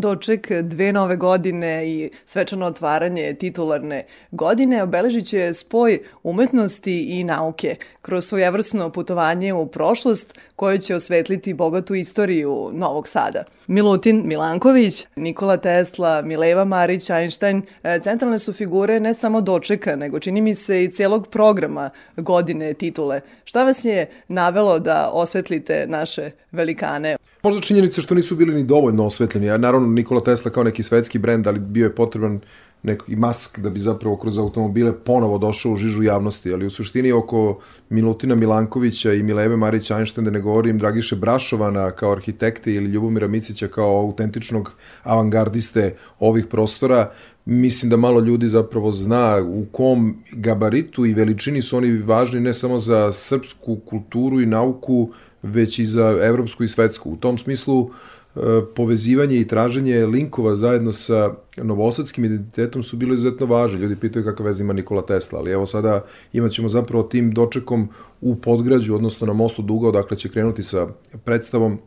Doček dve nove godine i svečano otvaranje titularne godine obeležit će spoj umetnosti i nauke kroz svojevrsno putovanje u prošlost koje će osvetliti bogatu istoriju Novog Sada. Milutin Milanković, Nikola Tesla, Mileva Marić, Einstein, e, centralne su figure ne samo dočeka, nego čini mi se i celog programa godine titule. Šta vas je navelo da osvetlite naše velikane? Možda činjenica što nisu bili ni dovoljno osvetljeni. A naravno Nikola Tesla kao neki svetski brend, ali bio je potreban neki mask da bi zapravo kroz automobile ponovo došao u žižu javnosti, ali u suštini oko Milutina Milankovića i Mileve Marić Einstein, da ne govorim Dragiše Brašovana kao arhitekte ili Ljubomira Micića kao autentičnog avangardiste ovih prostora, mislim da malo ljudi zapravo zna u kom gabaritu i veličini su oni važni ne samo za srpsku kulturu i nauku, već i za evropsku i svetsku. U tom smislu e, povezivanje i traženje linkova zajedno sa novosadskim identitetom su bile izuzetno važne. Ljudi pitaju kakva veza ima Nikola Tesla, ali evo sada imat ćemo zapravo tim dočekom u podgrađu, odnosno na mostu Duga, odakle će krenuti sa predstavom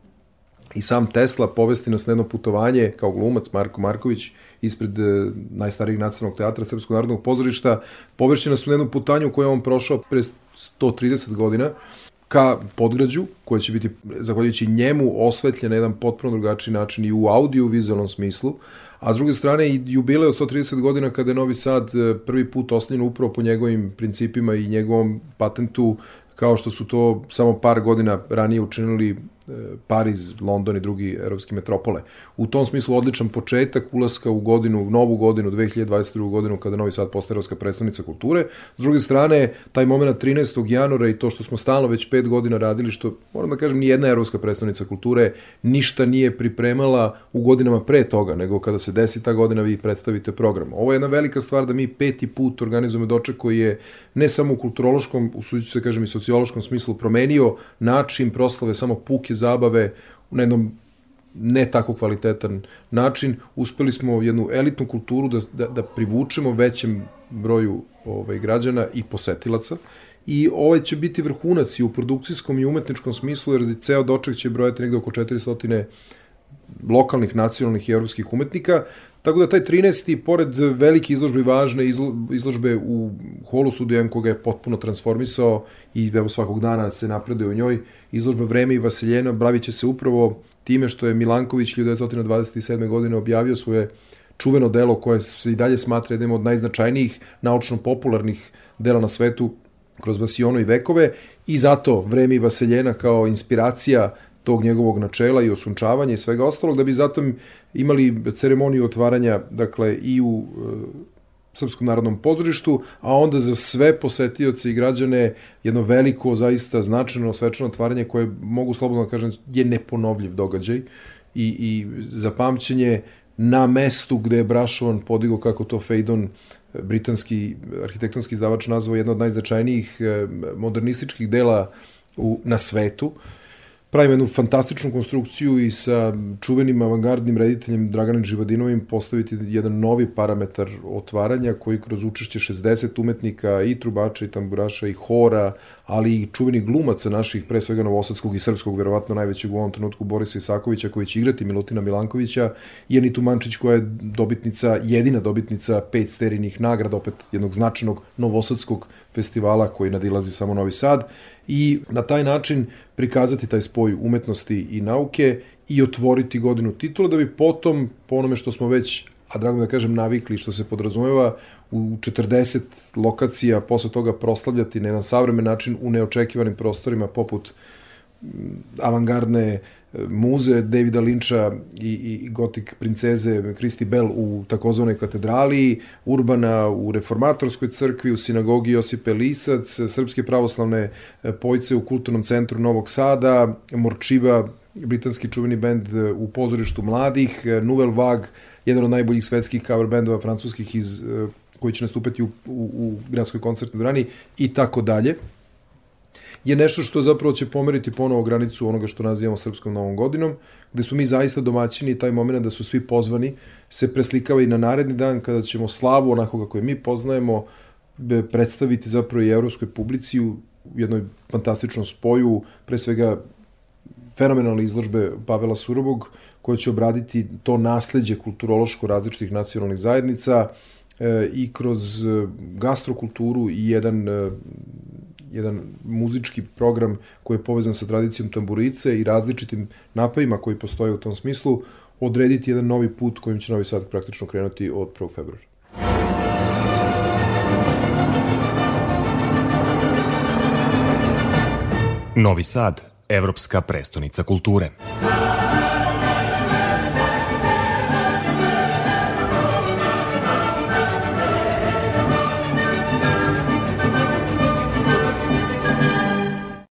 i sam Tesla povesti nas na jedno putovanje kao glumac Marko Marković ispred e, najstarijeg nacionalnog teatra Srpskog narodnog pozorišta, povešće nas u jedno putanju koje on prošao pre 130 godina ka podgrađu, koje će biti, zahvaljujući njemu, osvetljen na jedan potpuno drugačiji način i u audio-vizualnom smislu, a s druge strane i jubile od 130 godina kada je Novi Sad e, prvi put osnovljen upravo po njegovim principima i njegovom patentu, kao što su to samo par godina ranije učinili Pariz, London i drugi evropski metropole. U tom smislu odličan početak ulaska u godinu, novu godinu, 2022. godinu, kada Novi Sad postaje evropska predstavnica kulture. S druge strane, taj moment 13. januara i to što smo stalno već pet godina radili, što, moram da kažem, ni jedna evropska predstavnica kulture ništa nije pripremala u godinama pre toga, nego kada se desi ta godina vi predstavite program. Ovo je jedna velika stvar da mi peti put organizujemo doček koji je ne samo u kulturološkom, u suđu se kažem i sociološkom smislu promenio način proslave samo puke zabave na jednom ne tako kvalitetan način. Uspeli smo jednu elitnu kulturu da, da, da privučemo većem broju ovaj, građana i posetilaca i ovaj će biti vrhunac i u produkcijskom i umetničkom smislu, jer ceo doček će brojati negde oko 400 lokalnih, nacionalnih i evropskih umetnika, Tako da taj 13. pored velike izložbe važne izložbe u holu studija koga je potpuno transformisao i evo svakog dana se napreduje u njoj, izložba Vreme i Vasiljena bravit će se upravo time što je Milanković 1927. godine objavio svoje čuveno delo koje se i dalje smatra jednim od najznačajnijih naučno-popularnih dela na svetu kroz Vasiono i vekove i zato Vreme i Vaseljena kao inspiracija tog njegovog načela i osunčavanja i svega ostalog, da bi zato imali ceremoniju otvaranja dakle, i u e, Srpskom narodnom pozorištu, a onda za sve posetioce i građane jedno veliko, zaista značajno svečano otvaranje koje mogu slobodno da kažem je neponovljiv događaj i, i za pamćenje na mestu gde je Brašovan podigo kako to Fejdon britanski arhitektonski izdavač nazvao jedna od najznačajnijih e, modernističkih dela u, na svetu pravim jednu fantastičnu konstrukciju i sa čuvenim avangardnim rediteljem Draganom Živadinovim postaviti jedan novi parametar otvaranja koji kroz učešće 60 umetnika i trubača i tamburaša i hora, ali i čuvenih glumaca naših, pre svega novosadskog i srpskog, verovatno najvećeg u ovom trenutku Borisa Isakovića koji će igrati Milutina Milankovića i Anitu Mančić koja je dobitnica, jedina dobitnica pet sterinih nagrada, opet jednog značajnog novosadskog festivala koji nadilazi samo Novi Sad i na taj način prikazati taj spoj umetnosti i nauke i otvoriti godinu titula da bi potom, po onome što smo već a drago da kažem navikli što se podrazumeva u 40 lokacija posle toga proslavljati na jedan savremen način u neočekivanim prostorima poput avangardne muze Davida Linča i, i gotik princeze Kristi Bell u takozvanoj katedrali, Urbana u reformatorskoj crkvi, u sinagogi Josipe Lisac, Srpske pravoslavne e, pojce u kulturnom centru Novog Sada, Morčiva, britanski čuveni bend e, u pozorištu mladih, e, Nouvelle Vague, jedan od najboljih svetskih cover bendova francuskih iz, koji će nastupati u, u, u gradskoj koncertnoj dvorani i tako dalje. Je nešto što zapravo će pomeriti ponovo granicu onoga što nazivamo Srpskom novom godinom, gde su mi zaista domaćini i taj moment da su svi pozvani se preslikava i na naredni dan kada ćemo slavu onako kako je mi poznajemo predstaviti zapravo i evropskoj publici u jednoj fantastičnom spoju, pre svega fenomenalne izložbe Pavela Surovog, koja će obraditi to nasledđe kulturološko različitih nacionalnih zajednica e, i kroz e, gastrokulturu i jedan e, jedan muzički program koji je povezan sa tradicijom tamburice i različitim napavima koji postoje u tom smislu, odrediti jedan novi put kojim će Novi Sad praktično krenuti od 1. februara. Novi Sad, evropska prestonica kulture.